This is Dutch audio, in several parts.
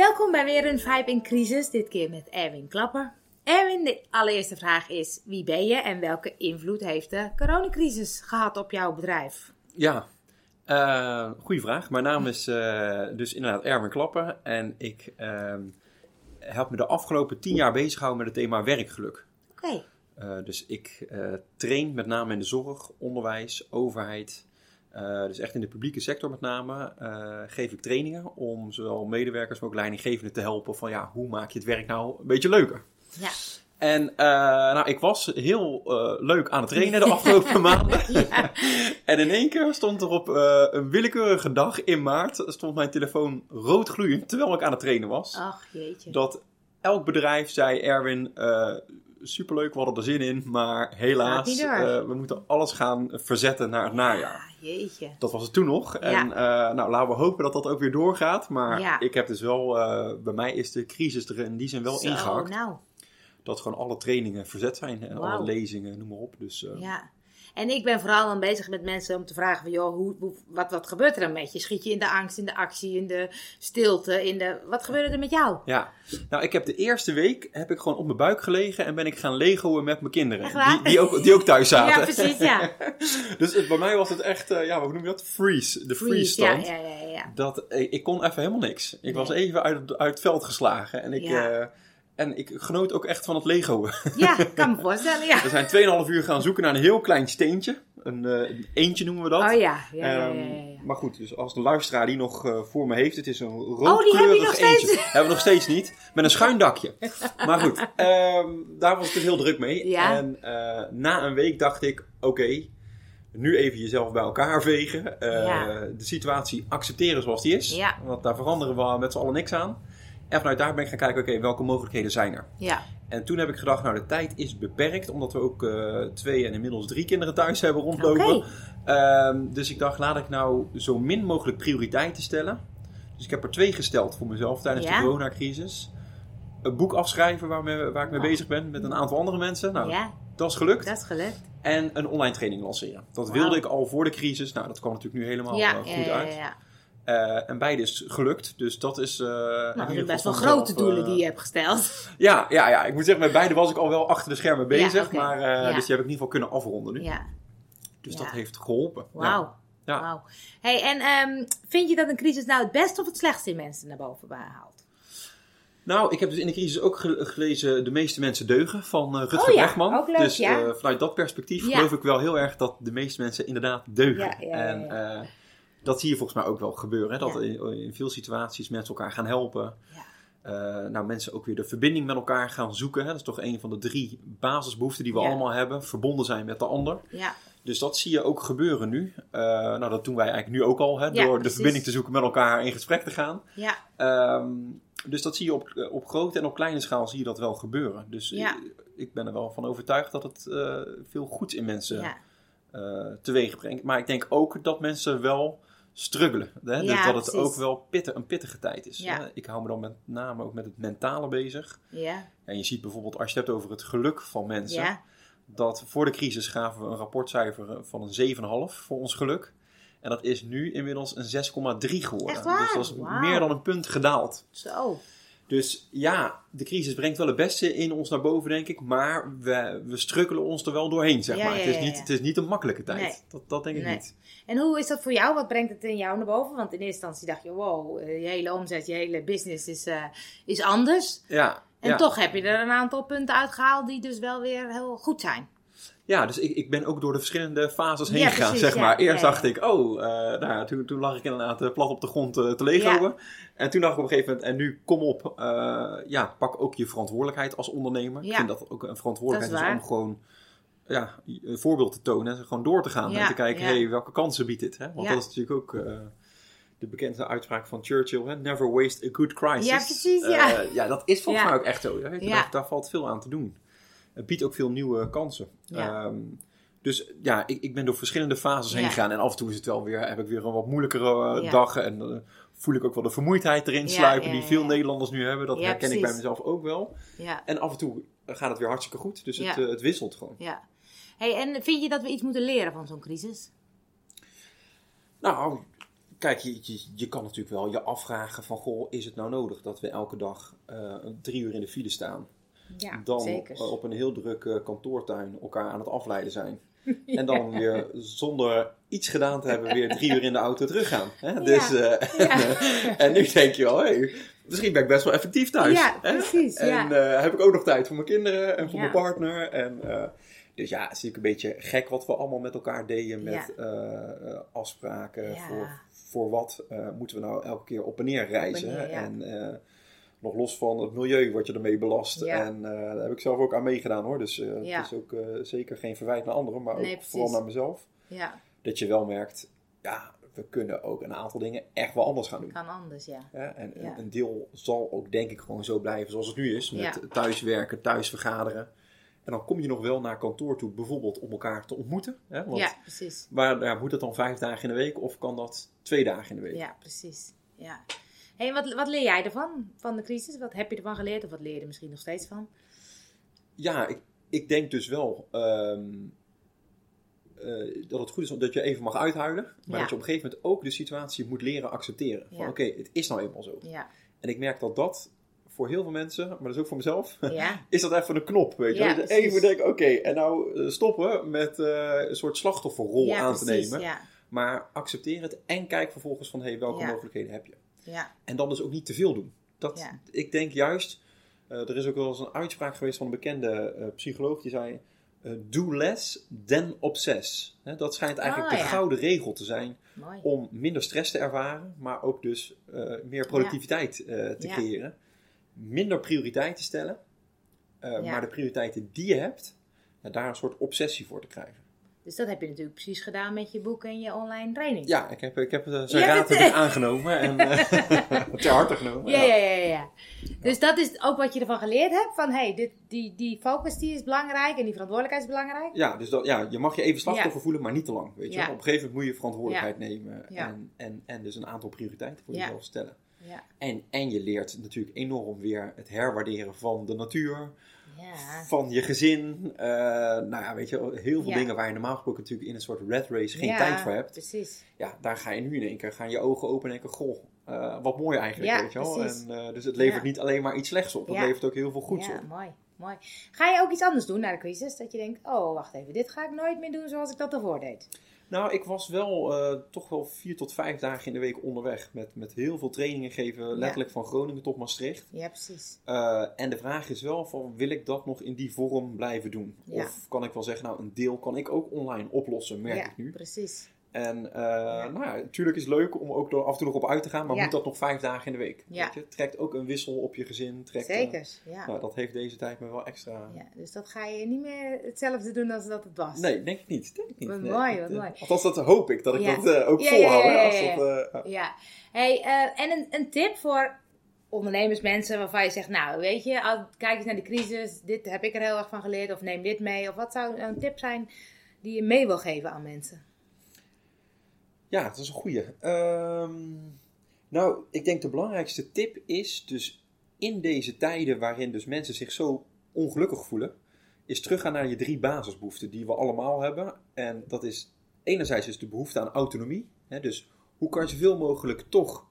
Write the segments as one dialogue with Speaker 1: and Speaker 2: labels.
Speaker 1: Welkom bij weer een Vibe in Crisis, dit keer met Erwin Klapper. Erwin, de allereerste vraag is: wie ben je en welke invloed heeft de coronacrisis gehad op jouw bedrijf?
Speaker 2: Ja, uh, goede vraag. Mijn naam is uh, dus inderdaad Erwin Klapper en ik uh, heb me de afgelopen tien jaar bezig gehouden met het thema werkgeluk.
Speaker 1: Oké. Okay.
Speaker 2: Uh, dus ik train met name in de zorg, onderwijs, overheid, uh, dus echt in de publieke sector met name uh, geef ik trainingen om zowel medewerkers, maar ook leidinggevenden te helpen van ja, hoe maak je het werk nou een beetje leuker?
Speaker 1: Ja.
Speaker 2: En uh, nou, ik was heel leuk aan het trainen de afgelopen maanden. ja. en in één keer stond er op een willekeurige dag in maart, stond mijn telefoon rood gloeiend terwijl ik aan het trainen was.
Speaker 1: Ach jeetje.
Speaker 2: Dat elk bedrijf zei, Erwin, superleuk, we hadden er zin in, maar helaas, uh, we moeten alles gaan verzetten naar het najaar.
Speaker 1: Ja, jeetje.
Speaker 2: Dat was het toen nog. En uh, nou, laten we hopen dat dat ook weer doorgaat. Maar
Speaker 1: ja.
Speaker 2: ik heb dus wel, uh, bij mij is de crisis er in die zin wel
Speaker 1: Zo,
Speaker 2: ingehakt.
Speaker 1: Nou.
Speaker 2: Dat gewoon alle trainingen verzet zijn en
Speaker 1: Wow.
Speaker 2: alle lezingen, noem maar op. Dus
Speaker 1: Ja. En ik ben vooral dan bezig met mensen om te vragen van, joh, hoe, hoe, wat, wat gebeurt er dan met je? Schiet je in de angst, in de actie, in de stilte, in de... Wat gebeurde er met jou?
Speaker 2: Ja, nou ik heb de eerste week heb ik gewoon op mijn buik gelegen en ben ik gaan legoen met mijn kinderen. Die, die, ook, die ook thuis zaten.
Speaker 1: Ja, precies, ja.
Speaker 2: dus het, bij mij was het echt, uh, ja, hoe noem je dat? Freeze, de freeze
Speaker 1: ja,
Speaker 2: stand.
Speaker 1: ja, ja, ja.
Speaker 2: Dat, ik, ik kon even helemaal niks. Ik
Speaker 1: Nee.
Speaker 2: was even uit, uit het veld geslagen en ik...
Speaker 1: Ja.
Speaker 2: eh, en ik genoot ook echt van het legoen.
Speaker 1: Ja, kan me voorstellen, ja.
Speaker 2: We zijn 2,5 uur gaan zoeken naar een heel klein steentje. Een, uh, een eentje noemen we dat.
Speaker 1: Oh ja, ja, ja, ja, ja, ja.
Speaker 2: Maar goed, dus als de luisteraar die nog uh, voor me heeft, het is een
Speaker 1: Oh,
Speaker 2: roodkleurig
Speaker 1: nog
Speaker 2: eentje.
Speaker 1: steeds?
Speaker 2: Hebben we nog steeds niet. Met een schuin dakje. maar goed, um, daar was ik dus heel druk mee.
Speaker 1: Ja.
Speaker 2: En uh, na een week dacht ik, oké, okay, nu even jezelf bij elkaar vegen. Uh. De situatie accepteren zoals die is. Want daar veranderen we met z'n allen niks aan. En vanuit daar ben ik gaan kijken, oké, welke mogelijkheden zijn er?
Speaker 1: Ja,
Speaker 2: En toen heb ik gedacht, nou de tijd is beperkt, omdat we ook uh, twee en inmiddels drie kinderen thuis hebben rondlopen.
Speaker 1: Oké.
Speaker 2: Um, dus ik dacht, laat ik nou zo min mogelijk prioriteiten stellen. Dus ik heb er twee gesteld voor mezelf tijdens
Speaker 1: Ja.
Speaker 2: de coronacrisis. Een boek afschrijven waar, me, waar ik mee
Speaker 1: Oh.
Speaker 2: bezig ben met een aantal andere mensen. Nou,
Speaker 1: ja,
Speaker 2: dat is gelukt.
Speaker 1: dat is gelukt.
Speaker 2: En een online training lanceren. Dat wilde ik al voor de crisis. Nou, dat kwam natuurlijk nu helemaal
Speaker 1: ja,
Speaker 2: uh, goed
Speaker 1: ja, ja,
Speaker 2: uit.
Speaker 1: ja.
Speaker 2: Uh, en beide is gelukt. Dus dat is... Uh,
Speaker 1: Nou, dat zijn best wel grote doelen die je hebt gesteld.
Speaker 2: Ja, ja, ja, ik moet zeggen, met beide was ik al wel achter de schermen bezig.
Speaker 1: Ja, okay.
Speaker 2: Maar,
Speaker 1: ja.
Speaker 2: dus die heb ik in ieder geval kunnen afronden nu.
Speaker 1: Ja.
Speaker 2: Dus dat heeft geholpen.
Speaker 1: Wauw.
Speaker 2: Ja.
Speaker 1: Wauw. Hey, en um, vind je dat een crisis nou het beste of het slechtste in mensen naar boven haalt?
Speaker 2: Nou, ik heb dus in de crisis ook gelezen De meeste mensen deugen van uh, Rutger
Speaker 1: oh, ja.
Speaker 2: Bregman.
Speaker 1: Ook leuk,
Speaker 2: dus
Speaker 1: ja.
Speaker 2: uh, vanuit dat perspectief
Speaker 1: Ja.
Speaker 2: geloof ik wel heel erg dat de meeste mensen inderdaad deugen.
Speaker 1: Ja, ja, ja,
Speaker 2: en uh, dat zie je volgens mij ook wel gebeuren. Hè? Dat
Speaker 1: Ja.
Speaker 2: in, in, veel situaties mensen elkaar gaan helpen.
Speaker 1: Ja.
Speaker 2: Uh, nou, mensen ook weer de verbinding met elkaar gaan zoeken. Hè? Dat is toch een van de drie basisbehoeften die we
Speaker 1: Ja.
Speaker 2: allemaal hebben. Verbonden zijn met de ander.
Speaker 1: Ja.
Speaker 2: Dus dat zie je ook gebeuren nu. Uh, nou, dat doen wij eigenlijk nu ook al. Hè?
Speaker 1: Ja,
Speaker 2: door de verbinding te zoeken met elkaar in gesprek te gaan.
Speaker 1: Ja.
Speaker 2: Um, dus dat zie je op, op grote en op kleine schaal zie je dat wel gebeuren. Dus
Speaker 1: Ja.
Speaker 2: ik, ik ben er wel van overtuigd dat het uh, veel goeds in mensen teweeg brengt. Maar ik denk ook dat mensen wel struggelen. Hè?
Speaker 1: Ja,
Speaker 2: dus dat het
Speaker 1: precies.
Speaker 2: ook wel pittig, een pittige tijd is.
Speaker 1: Ja.
Speaker 2: Hè? Ik hou me dan met name ook met het mentale bezig.
Speaker 1: Ja.
Speaker 2: En je ziet bijvoorbeeld als je het hebt over het geluk van mensen. Dat voor de crisis gaven we een rapportcijfer van een 7,5 voor ons geluk. En dat is nu inmiddels een 6,3 geworden.
Speaker 1: Echt waar?
Speaker 2: Dus dat is meer dan een punt gedaald.
Speaker 1: Zo.
Speaker 2: Dus ja, de crisis brengt wel het beste in ons naar boven, denk ik. Maar we, we strukkelen ons er wel doorheen, zeg
Speaker 1: Ja,
Speaker 2: maar.
Speaker 1: ja,
Speaker 2: het, is niet, het is niet een makkelijke tijd.
Speaker 1: Nee.
Speaker 2: Dat, dat denk ik
Speaker 1: Nee.
Speaker 2: niet.
Speaker 1: En hoe is dat voor jou? Wat brengt het in jou naar boven? Want in eerste instantie dacht je, wow, eh, je hele omzet, je hele business is, uh, is anders.
Speaker 2: Ja,
Speaker 1: En toch heb je er een aantal punten uitgehaald die dus wel weer heel goed zijn.
Speaker 2: Ja dus ik, ik ben ook door de verschillende fases heen
Speaker 1: Ja,
Speaker 2: gegaan,
Speaker 1: precies,
Speaker 2: zeg
Speaker 1: ja.
Speaker 2: maar. Eerst
Speaker 1: Ja,
Speaker 2: dacht ik, oh, uh, nou, ja, toen, toen lag ik inderdaad uh, plat op de grond uh, te legoen. En toen dacht ik op een gegeven moment, en nu kom op, uh, ja, pak ook je verantwoordelijkheid als ondernemer. Ik vind dat ook een verantwoordelijkheid
Speaker 1: is
Speaker 2: is, om gewoon ja, een voorbeeld te tonen. En gewoon door te gaan en te kijken, hey, welke kansen biedt dit? Hè? Want dat is natuurlijk ook de bekende uitspraak van Churchill, hè? never waste a good crisis.
Speaker 1: Ja, precies, ja.
Speaker 2: Uh, ja, dat is volgens
Speaker 1: Ja.
Speaker 2: mij ook echt zo. Daar valt veel aan te doen. Het biedt ook veel nieuwe kansen.
Speaker 1: Ja.
Speaker 2: Um, dus ja, ik, ik ben door verschillende fases heen gegaan. En af en toe is het wel weer, heb ik weer een wat moeilijkere
Speaker 1: Ja.
Speaker 2: dag. En uh, voel ik ook wel de vermoeidheid erin sluipen die veel. Nederlanders nu hebben. Dat herken ik bij mezelf ook wel.
Speaker 1: Ja,
Speaker 2: En af en toe gaat het weer hartstikke goed. Dus het, uh, het wisselt gewoon.
Speaker 1: ja. Hey, en vind je dat we iets moeten leren van zo'n crisis?
Speaker 2: Nou, kijk, je, je, je kan natuurlijk wel je afvragen van, goh, is het nou nodig dat we elke dag eh, drie uur in de file staan?
Speaker 1: Ja,
Speaker 2: dan
Speaker 1: zeker.
Speaker 2: eh, op een heel drukke kantoortuin elkaar aan het afleiden zijn. En dan weer zonder iets gedaan te hebben, weer drie uur in de auto teruggaan. Hè? Dus, eh, en nu denk je wel, hey, misschien ben ik best wel effectief thuis.
Speaker 1: Ja,
Speaker 2: hè?
Speaker 1: precies,
Speaker 2: En eh, heb ik ook nog tijd voor mijn kinderen en voor mijn partner. En, eh, dus ja, het is natuurlijk een beetje gek wat we allemaal met elkaar deden met eh, eh, afspraken. Voor, voor wat eh, moeten we nou elke keer op en neer reizen?
Speaker 1: Op en neer.
Speaker 2: En eh, nog los van het milieu word je ermee belast.
Speaker 1: Ja.
Speaker 2: En eh, daar heb ik zelf ook aan meegedaan hoor. Dus eh,
Speaker 1: Ja.
Speaker 2: het is ook eh, zeker geen verwijt naar anderen, maar ook
Speaker 1: Nee,
Speaker 2: vooral naar mezelf.
Speaker 1: Ja,
Speaker 2: Dat je wel merkt, ja, we kunnen ook een aantal dingen echt wel anders gaan doen.
Speaker 1: kan anders, ja.
Speaker 2: Hè? En
Speaker 1: Ja.
Speaker 2: een, deel zal ook denk ik gewoon zo blijven zoals het nu is. Met
Speaker 1: Ja.
Speaker 2: thuiswerken, thuis vergaderen. En dan kom je nog wel naar kantoor toe, bijvoorbeeld om elkaar te ontmoeten. Hè? Want
Speaker 1: Ja, precies.
Speaker 2: waar, ja, moet dat dan vijf dagen in de week of kan dat twee dagen in de week?
Speaker 1: Ja, precies. Ja. Hey, wat, wat leer jij ervan, van de crisis? Wat heb je ervan geleerd of wat leer je er misschien nog steeds van?
Speaker 2: Ja, ik, ik denk dus wel ehm, eh, dat het goed is dat je even mag uithuilen. Maar
Speaker 1: Ja.
Speaker 2: dat je op een gegeven moment ook de situatie moet leren accepteren. Van
Speaker 1: Ja.
Speaker 2: oké, het is nou eenmaal zo.
Speaker 1: Ja,
Speaker 2: En ik merk dat dat voor heel veel mensen, maar dat is ook voor mezelf,
Speaker 1: ja,
Speaker 2: is dat even een knop. Weet je?
Speaker 1: Ja.
Speaker 2: Dat je even denken, oké, en nou eh, stoppen met eh, een soort slachtofferrol
Speaker 1: ja
Speaker 2: aan te nemen. Maar accepteer het en kijk vervolgens van, hé, welke mogelijkheden heb je?
Speaker 1: Ja,
Speaker 2: En dan dus ook niet te veel doen. Dat,
Speaker 1: Ja.
Speaker 2: Ik denk juist, eh, er is ook wel eens een uitspraak geweest van een bekende eh, psycholoog die zei: eh, Do less than obsess. Dat schijnt eigenlijk
Speaker 1: Oh,
Speaker 2: de
Speaker 1: ja.
Speaker 2: gouden regel te zijn
Speaker 1: mooi.
Speaker 2: om minder stress te ervaren, maar ook dus meer productiviteit te creëren. Minder prioriteiten stellen, maar de prioriteiten die je hebt, daar een soort obsessie voor te krijgen.
Speaker 1: Dus dat heb je natuurlijk precies gedaan met je boek en je online training.
Speaker 2: Ja, ik heb, ik heb eh, zijn raad heb
Speaker 1: het-
Speaker 2: ik aangenomen en eh, ter harte genomen.
Speaker 1: Ja, ja, ja, ja, ja. Dus dat is ook wat je ervan geleerd hebt. Van hey, dit, die, die focus die is belangrijk en die verantwoordelijkheid is belangrijk.
Speaker 2: Ja, dus dat, ja, je mag je even slachtoffer voelen, maar niet te lang. Weet je?
Speaker 1: Ja.
Speaker 2: Op een gegeven moment moet je verantwoordelijkheid nemen
Speaker 1: Ja.
Speaker 2: en, en, en dus een aantal prioriteiten voor
Speaker 1: Ja.
Speaker 2: jezelf stellen.
Speaker 1: Ja.
Speaker 2: En, en je leert natuurlijk enorm weer het herwaarderen van de natuur,
Speaker 1: Ja.
Speaker 2: van je gezin. eh, nou ja, weet je, heel veel
Speaker 1: Ja.
Speaker 2: dingen waar je normaal gesproken natuurlijk in een soort red race geen
Speaker 1: Ja,
Speaker 2: tijd voor hebt.
Speaker 1: Precies.
Speaker 2: Ja, daar ga je nu in één keer, gaan je ogen open en denken, goh, eh, wat mooi eigenlijk,
Speaker 1: Ja,
Speaker 2: weet je wel.
Speaker 1: precies.
Speaker 2: En, eh, dus het levert
Speaker 1: Ja.
Speaker 2: niet alleen maar iets slechts op, het
Speaker 1: Ja.
Speaker 2: levert ook heel veel goeds
Speaker 1: ja,
Speaker 2: op.
Speaker 1: mooi. mooi. Ga je ook iets anders doen na de crisis? Dat je denkt, oh, wacht even, dit ga ik nooit meer doen zoals ik dat ervoor deed.
Speaker 2: Nou, ik was wel eh, toch wel vier tot vijf dagen in de week onderweg. Met, met heel veel trainingen geven, letterlijk van Groningen tot Maastricht.
Speaker 1: Ja, precies.
Speaker 2: Eh, en de vraag is wel van, wil ik dat nog in die vorm blijven doen?
Speaker 1: Ja.
Speaker 2: Of kan ik wel zeggen, nou, een deel kan ik ook online oplossen, merk
Speaker 1: ja,
Speaker 2: ik nu.
Speaker 1: precies.
Speaker 2: En eh, nou ja, natuurlijk is het leuk om ook er af en toe nog op uit te gaan, maar
Speaker 1: Ja.
Speaker 2: moet dat nog vijf dagen in de week?
Speaker 1: Ja.
Speaker 2: Weet je? Trekt ook een wissel op je gezin. Trekt, eh,
Speaker 1: Zeker, ja.
Speaker 2: nou, dat heeft deze tijd me wel extra...
Speaker 1: ja. Dus dat ga je niet meer hetzelfde doen als dat het was.
Speaker 2: Nee, denk ik niet. Denk ik niet.
Speaker 1: Wat
Speaker 2: Nee,
Speaker 1: mooi, wat
Speaker 2: eh,
Speaker 1: mooi.
Speaker 2: Althans, dat hoop ik, dat ik dat ook volhoud.
Speaker 1: ja,
Speaker 2: dat,
Speaker 1: Ja. Hey, en een, een tip voor ondernemers, mensen waarvan je zegt, nou weet je, kijk eens naar de crisis, dit heb ik er heel erg van geleerd, of neem dit mee, of wat zou een tip zijn die je mee wil geven aan mensen?
Speaker 2: Ja, dat is een goeie. Ehm, nou, ik denk de belangrijkste tip is dus in deze tijden waarin dus mensen zich zo ongelukkig voelen, is teruggaan naar je drie basisbehoeften die we allemaal hebben. En dat is enerzijds is de behoefte aan autonomie. Hè, dus hoe kan je zoveel mogelijk toch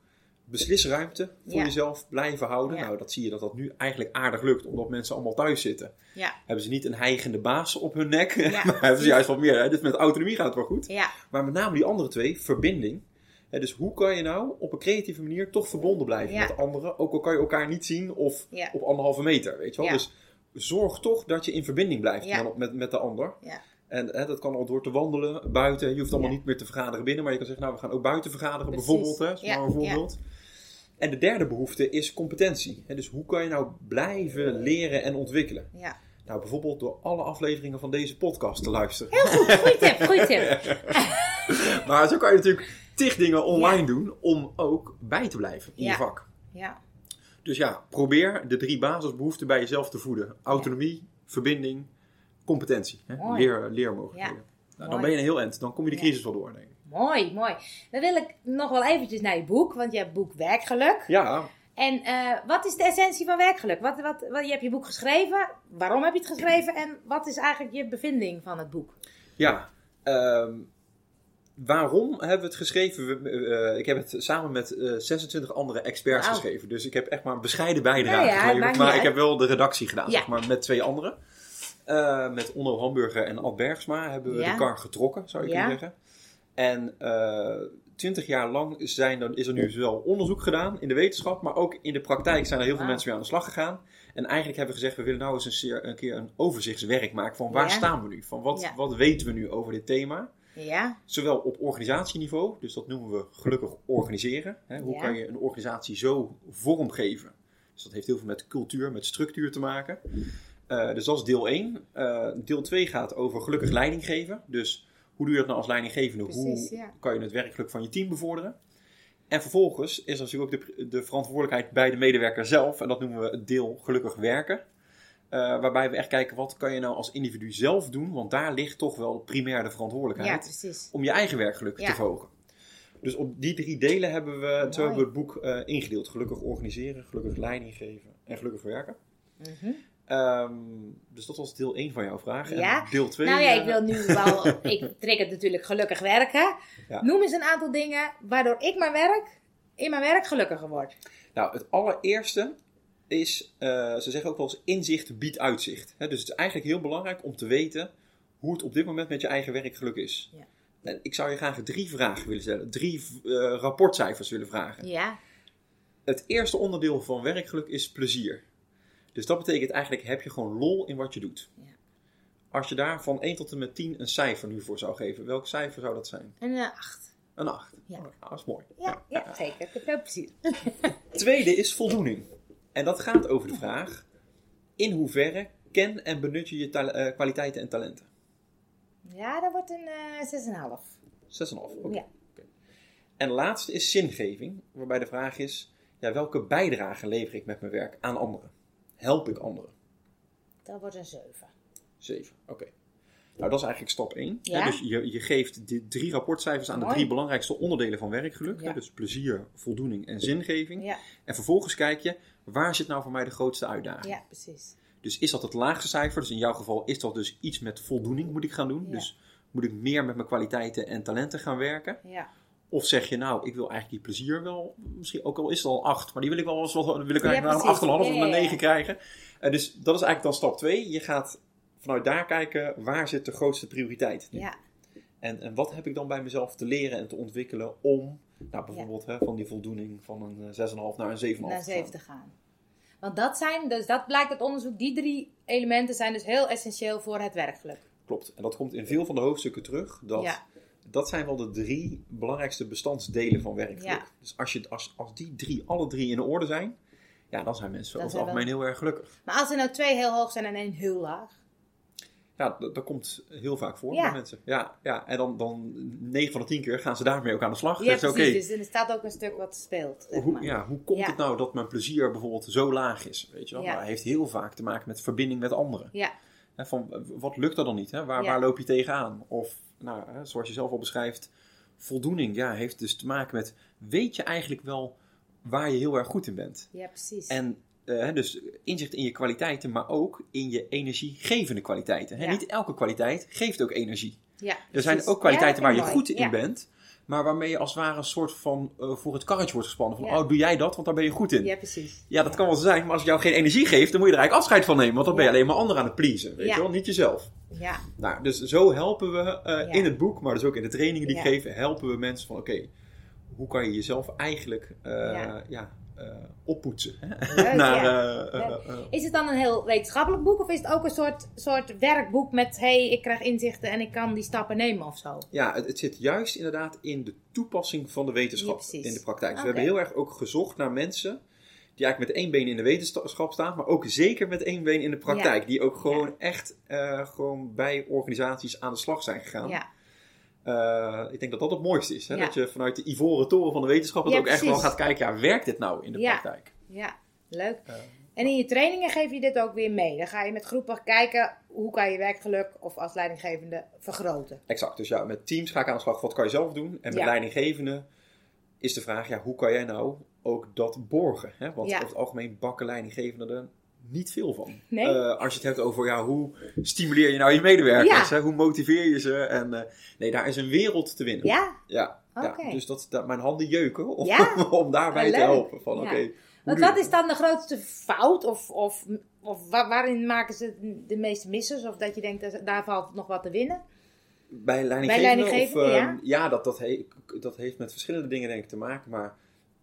Speaker 2: beslisruimte voor
Speaker 1: Ja.
Speaker 2: jezelf blijven houden?
Speaker 1: Ja.
Speaker 2: Nou, dat zie je dat dat nu eigenlijk aardig lukt, omdat mensen allemaal thuis zitten.
Speaker 1: Ja,
Speaker 2: Hebben ze niet een heigende baas op hun nek,
Speaker 1: Ja,
Speaker 2: maar hebben ze juist wat meer. Hè? Dus met autonomie gaat het wel goed.
Speaker 1: ja,
Speaker 2: Maar met name die andere twee, verbinding. Hè, dus hoe kan je nou op een creatieve manier toch verbonden blijven
Speaker 1: Ja.
Speaker 2: met anderen, ook al kan je elkaar niet zien of
Speaker 1: Ja.
Speaker 2: op anderhalve meter, weet je wel.
Speaker 1: Ja.
Speaker 2: Dus zorg toch dat je in verbinding blijft
Speaker 1: Ja.
Speaker 2: met, met, met de ander.
Speaker 1: ja,
Speaker 2: En hè, dat kan al door te wandelen, buiten. Je hoeft allemaal
Speaker 1: Ja.
Speaker 2: niet meer te vergaderen binnen, maar je kan zeggen, nou we gaan ook buiten vergaderen
Speaker 1: Precies.
Speaker 2: bijvoorbeeld. Hè, is
Speaker 1: Ja,
Speaker 2: maar een voorbeeld. En de derde behoefte is competentie. Dus hoe kan je nou blijven leren en ontwikkelen?
Speaker 1: ja.
Speaker 2: Nou, bijvoorbeeld door alle afleveringen van deze podcast te luisteren.
Speaker 1: Goeie tip, goeie tip.
Speaker 2: Maar zo kan je natuurlijk tig dingen online doen om ook bij te blijven in
Speaker 1: Ja.
Speaker 2: je vak.
Speaker 1: Ja,
Speaker 2: Dus ja, probeer de drie basisbehoeften bij jezelf te voeden. Autonomie, verbinding, competentie. Hè? Leer, leermogelijkheden. Nou, dan ben je een heel eind. Dan kom je de crisis wel door, denk ik.
Speaker 1: Mooi, mooi. Dan wil ik nog wel eventjes naar je boek, want je hebt boek Werkgeluk.
Speaker 2: Ja,
Speaker 1: En eh, wat is de essentie van werkgeluk? Wat, wat, wat, je hebt je boek geschreven. Waarom heb je het geschreven? En wat is eigenlijk je bevinding van het boek?
Speaker 2: ja. ehm, waarom hebben we het geschreven? We- eh, ik heb het samen met eh, 26 andere experts geschreven. Dus ik heb echt maar een bescheiden bijdrage
Speaker 1: ja,
Speaker 2: geleverd. Maar ik
Speaker 1: uit.
Speaker 2: heb wel de redactie gedaan,
Speaker 1: Ja.
Speaker 2: zeg maar, met twee anderen. Met Onno Hamburger en Ad Bergsma hebben we de kar getrokken, zou je kunnen zeggen. En twintig jaar lang zijn er, is er nu zowel onderzoek gedaan in de wetenschap, maar ook in de praktijk zijn er heel veel mensen mee aan de slag gegaan. En eigenlijk hebben we gezegd, we willen nou eens een, zeer- een keer een overzichtswerk maken van waar
Speaker 1: Ja.
Speaker 2: staan we nu? Van wat,
Speaker 1: Ja.
Speaker 2: wat weten we nu over dit thema?
Speaker 1: Ja,
Speaker 2: Zowel op organisatieniveau, dus dat noemen we gelukkig organiseren. Hè? Hoe kan je een organisatie zo vormgeven? Dus dat heeft heel veel met cultuur, met structuur te maken. Eh, dus dat is deel 1. Eh, deel 2 gaat over gelukkig leiding geven. Dus hoe doe je dat nou als leidinggevende?
Speaker 1: Precies,
Speaker 2: hoe
Speaker 1: ja.
Speaker 2: kan je het werkgeluk van je team bevorderen? En vervolgens is er natuurlijk ook de, de verantwoordelijkheid bij de medewerker zelf. En dat noemen we het deel gelukkig werken. Eh, waarbij we echt kijken, wat kan je nou als individu zelf doen? Want daar ligt toch wel primair de verantwoordelijkheid
Speaker 1: ja precies.
Speaker 2: om je eigen werkgeluk
Speaker 1: Ja.
Speaker 2: te verhogen. Dus op die drie delen hebben we, hebben het boek eh, ingedeeld. Gelukkig organiseren, gelukkig leiding geven en gelukkig werken.
Speaker 1: Mhm.
Speaker 2: Ehm, dus dat was deel 1 van jouw vraag.
Speaker 1: Ja.
Speaker 2: En deel 2...
Speaker 1: Nou ja, ik wil nu wel. ik trek het natuurlijk gelukkig werken.
Speaker 2: Ja.
Speaker 1: Noem eens een aantal dingen waardoor ik mijn werk, in mijn werk gelukkiger word.
Speaker 2: Nou, het allereerste is, eh, ze zeggen ook wel eens, inzicht biedt uitzicht. Dus het is eigenlijk heel belangrijk om te weten hoe het op dit moment met je eigen werkgeluk is.
Speaker 1: Ja.
Speaker 2: En ik zou je graag drie vragen willen stellen, drie eh, rapportcijfers willen vragen.
Speaker 1: Ja,
Speaker 2: Het eerste onderdeel van werkgeluk is plezier. Dus dat betekent eigenlijk, heb je gewoon lol in wat je doet.
Speaker 1: Ja.
Speaker 2: Als je daar van 1 tot en met 10 een cijfer nu voor zou geven, welk cijfer zou dat zijn?
Speaker 1: een eh, acht.
Speaker 2: Een 8.
Speaker 1: Ja.
Speaker 2: Nou, dat is mooi.
Speaker 1: Ja, ja, zeker. Ik heb veel plezier.
Speaker 2: Tweede is voldoening. En dat gaat over de vraag: in hoeverre ken en benut je je eh, kwaliteiten en talenten?
Speaker 1: Ja, dat wordt een eh 6,5.
Speaker 2: 6,5. Oké.
Speaker 1: Ja.
Speaker 2: En de laatste is zingeving, waarbij de vraag is: ja, welke bijdrage lever ik met mijn werk aan anderen? Help ik anderen?
Speaker 1: Dat wordt een 7.
Speaker 2: 7. Oké. Nou, dat is eigenlijk stap 1.
Speaker 1: Ja.
Speaker 2: Dus je, je geeft die drie rapportcijfers aan de drie belangrijkste onderdelen van werkgeluk. hè.
Speaker 1: Ja.
Speaker 2: Dus plezier, voldoening en zingeving.
Speaker 1: Ja,
Speaker 2: En vervolgens kijk je, waar zit nou voor mij de grootste uitdaging?
Speaker 1: ja, precies.
Speaker 2: Dus is dat het laagste cijfer? Dus in jouw geval is dat dus iets met voldoening moet ik gaan doen.
Speaker 1: Ja.
Speaker 2: Dus moet ik meer met mijn kwaliteiten en talenten gaan werken?
Speaker 1: Ja,
Speaker 2: Of zeg je nou, ik wil eigenlijk die plezier wel, misschien ook al is het al 8, maar die wil ik wel eens wil ik eigenlijk naar een
Speaker 1: precies.
Speaker 2: 8,5 of een
Speaker 1: ja.
Speaker 2: 9 krijgen. En dus dat is eigenlijk dan stap 2. Je gaat vanuit daar kijken, waar zit de grootste prioriteit? nu?
Speaker 1: ja,
Speaker 2: En, en wat heb ik dan bij mezelf te leren en te ontwikkelen om, nou bijvoorbeeld hè, van die voldoening van een eh, 6,5 naar een 7,5
Speaker 1: naar
Speaker 2: te
Speaker 1: 7 te gaan. Want dat zijn, dus dat blijkt uit onderzoek, die drie elementen zijn dus heel essentieel voor het werkgeluk.
Speaker 2: Klopt. En dat komt in veel van de hoofdstukken terug. Dat,
Speaker 1: Ja.
Speaker 2: Dat zijn wel de drie belangrijkste bestandsdelen van werkgeluk.
Speaker 1: Ja.
Speaker 2: Dus als, je, als, als die drie, alle drie in orde zijn, ja, dan zijn mensen over het algemeen heel erg gelukkig.
Speaker 1: Maar als er nou twee heel hoog zijn en één heel laag.
Speaker 2: Ja, dat, dat komt heel vaak voor
Speaker 1: Ja.
Speaker 2: bij mensen. Ja, ja, en dan, dan 9 van de 10 keer gaan ze daarmee ook aan de slag.
Speaker 1: Ja, precies. Dus er staat ook een stuk wat speelt. zeg
Speaker 2: hoe,
Speaker 1: maar.
Speaker 2: ja, hoe komt
Speaker 1: Ja.
Speaker 2: het nou dat mijn plezier bijvoorbeeld zo laag is? Weet je wel?
Speaker 1: Ja.
Speaker 2: Nou, dat heeft heel vaak te maken met verbinding met anderen.
Speaker 1: Ja,
Speaker 2: Hè, van, wat lukt er dan niet? Hè? Waar,
Speaker 1: Ja.
Speaker 2: waar loop je tegenaan? Of, nou, hè, zoals je zelf al beschrijft, voldoening ja, heeft dus te maken met, weet je eigenlijk wel waar je heel erg goed in bent?
Speaker 1: ja, precies.
Speaker 2: En eh, dus inzicht in je kwaliteiten, maar ook in je energiegevende kwaliteiten. Hè?
Speaker 1: Ja.
Speaker 2: Niet elke kwaliteit geeft ook energie.
Speaker 1: ja,
Speaker 2: Er zijn ook kwaliteiten
Speaker 1: Ja,
Speaker 2: waar je
Speaker 1: mooi.
Speaker 2: goed in bent, maar waarmee je als het ware een soort van eh, voor het karretje wordt gespannen. Van,
Speaker 1: Ja.
Speaker 2: oh, doe jij dat, want daar ben je goed in.
Speaker 1: Ja, precies.
Speaker 2: Ja, dat kan wel zijn, maar als het jou geen energie geeft, dan moet je er eigenlijk afscheid van nemen. Want dan ben je alleen maar anderen aan het pleasen, weet je wel, niet jezelf.
Speaker 1: Ja,
Speaker 2: Nou, dus zo helpen we eh, in het boek, maar dus ook in de trainingen die ik geef, helpen we mensen van oké, hoe kan je jezelf eigenlijk eh,
Speaker 1: Ja.
Speaker 2: Oppoetsen. Hè?
Speaker 1: Leuk,
Speaker 2: Naar,
Speaker 1: ja. Leuk. Is het dan een heel wetenschappelijk boek of is het ook een soort, soort werkboek met hey, ik krijg inzichten en ik kan die stappen nemen of zo?
Speaker 2: ja, het, het zit juist inderdaad in de toepassing van de wetenschap
Speaker 1: Ja,
Speaker 2: in de praktijk. Dus we hebben heel erg ook gezocht naar mensen die eigenlijk met één been in de wetenschap staan, maar ook zeker met één been in de praktijk. Die ook gewoon echt eh, gewoon bij organisaties aan de slag zijn gegaan.
Speaker 1: Ja,
Speaker 2: Eh, ik denk dat dat het mooiste is. Hè?
Speaker 1: Ja.
Speaker 2: Dat je vanuit de ivoren toren van de wetenschap het
Speaker 1: Ja,
Speaker 2: ook echt wel gaat kijken. Ja, werkt dit nou in de
Speaker 1: Ja.
Speaker 2: praktijk?
Speaker 1: ja, leuk.
Speaker 2: Eh,
Speaker 1: En in je trainingen geef je dit ook weer mee. Dan ga je met groepen kijken hoe kan je werkgeluk of als leidinggevende vergroten.
Speaker 2: exact. Dus ja, met teams ga ik aan de slag. Wat kan je zelf doen? En met leidinggevende is de vraag, ja, hoe kan jij nou ook dat borgen? Hè? Want over het algemeen bakken leidinggevenden niet veel van.
Speaker 1: Nee?
Speaker 2: Eh, als je het hebt over ja, hoe stimuleer je nou je medewerkers?
Speaker 1: Ja.
Speaker 2: Hè? Hoe motiveer je ze? En, eh, nee, daar is een wereld te winnen.
Speaker 1: Ja?
Speaker 2: Ja, dus dat, dat, mijn handen jeuken om,
Speaker 1: Ja?
Speaker 2: om daarbij te helpen. Van, oké,
Speaker 1: Want wat is dan de grootste fout? Of, of, of wa- waarin maken ze de meeste missers? Of dat je denkt, daar valt nog wat te winnen?
Speaker 2: Bij leidinggevenden?
Speaker 1: leidinggevenden,
Speaker 2: of,
Speaker 1: ja.
Speaker 2: ehm, ja, dat, dat, he- dat heeft met verschillende dingen denk ik te maken. Maar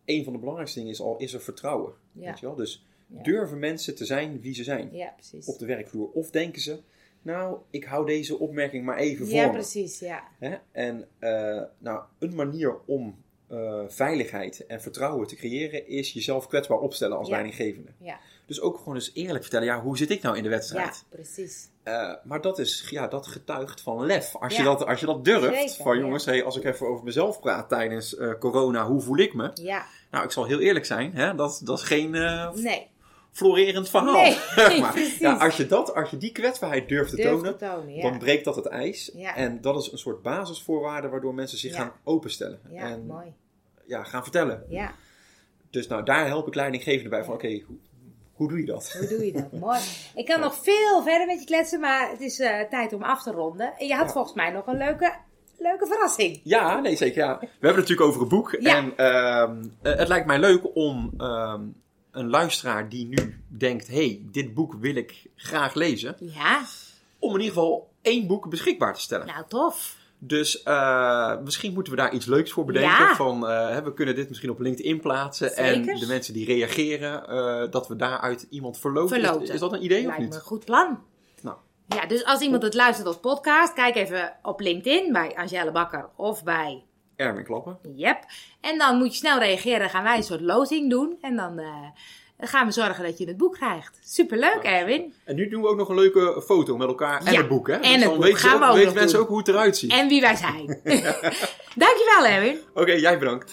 Speaker 2: een van de belangrijkste dingen is al is er vertrouwen.
Speaker 1: Ja.
Speaker 2: Weet je wel? Dus
Speaker 1: Ja.
Speaker 2: durven mensen te zijn wie ze zijn
Speaker 1: Ja, precies.
Speaker 2: op de werkvloer? Of denken ze, nou, ik hou deze opmerking maar even voor
Speaker 1: Ja,
Speaker 2: me.
Speaker 1: precies, ja.
Speaker 2: Hè? En eh, nou, een manier om eh, veiligheid en vertrouwen te creëren is jezelf kwetsbaar opstellen als
Speaker 1: Ja.
Speaker 2: leidinggevende.
Speaker 1: Ja,
Speaker 2: Dus ook gewoon eens eerlijk vertellen, ja, hoe zit ik nou in de
Speaker 1: ja
Speaker 2: wedstrijd?
Speaker 1: precies.
Speaker 2: Eh, maar dat, is, ja, dat getuigt van lef. Als,
Speaker 1: Ja.
Speaker 2: je, dat, als je dat durft,
Speaker 1: Zeker,
Speaker 2: van
Speaker 1: ja.
Speaker 2: jongens, hey, als ik even over mezelf praat tijdens corona, hoe voel ik me?
Speaker 1: Ja,
Speaker 2: Nou, ik zal heel eerlijk zijn, hè? Dat, dat is geen
Speaker 1: nee.
Speaker 2: Florerend verhaal.
Speaker 1: Nee,
Speaker 2: maar ja, als, je dat, als je die kwetsbaarheid durft te tonen,
Speaker 1: te tonen, ja.
Speaker 2: dan breekt dat het ijs.
Speaker 1: Ja.
Speaker 2: En dat is een soort basisvoorwaarde waardoor mensen zich gaan openstellen.
Speaker 1: Ja,
Speaker 2: en
Speaker 1: mooi.
Speaker 2: ja, gaan vertellen.
Speaker 1: Ja,
Speaker 2: Dus nou, daar help ik leidinggevenden bij van, oké, hoe, hoe doe je dat?
Speaker 1: hoe doe je dat? Mooi. Ik kan nog veel verder met je kletsen, maar het is eh, tijd om af te ronden. En je had volgens mij nog een leuke, leuke verrassing.
Speaker 2: Ja, nee, zeker. Ja. We hebben het natuurlijk over een boek.
Speaker 1: Ja.
Speaker 2: En ehm, eh, het lijkt mij leuk om ehm, een luisteraar die nu denkt: hey, dit boek wil ik graag lezen.
Speaker 1: Ja,
Speaker 2: Om in ieder geval één boek beschikbaar te stellen.
Speaker 1: nou tof.
Speaker 2: Dus eh, misschien moeten we daar iets leuks voor bedenken.
Speaker 1: Ja.
Speaker 2: Van, hè, we kunnen dit misschien op LinkedIn plaatsen. En de mensen die reageren, eh, dat we daaruit iemand verloten. Is,
Speaker 1: Verloten.
Speaker 2: is dat een idee of
Speaker 1: Lijkt me
Speaker 2: niet?
Speaker 1: een goed plan.
Speaker 2: Nou.
Speaker 1: Ja, dus als iemand het luistert als podcast, kijk even op LinkedIn bij Angelle Bakker of bij
Speaker 2: Erwin Klappen.
Speaker 1: Yep. En dan moet je snel reageren. Dan gaan wij een soort loting doen. En dan eh, gaan we zorgen dat je het boek krijgt. Superleuk, Erwin.
Speaker 2: En nu doen we ook nog een leuke foto met elkaar en
Speaker 1: Ja,
Speaker 2: het boek. Hè?
Speaker 1: en
Speaker 2: dus
Speaker 1: het
Speaker 2: dan
Speaker 1: boek. Gaan we
Speaker 2: ook- weten mensen
Speaker 1: doen.
Speaker 2: ook hoe het eruit ziet.
Speaker 1: En wie wij zijn. Dankjewel, Erwin.
Speaker 2: Oké, jij bedankt.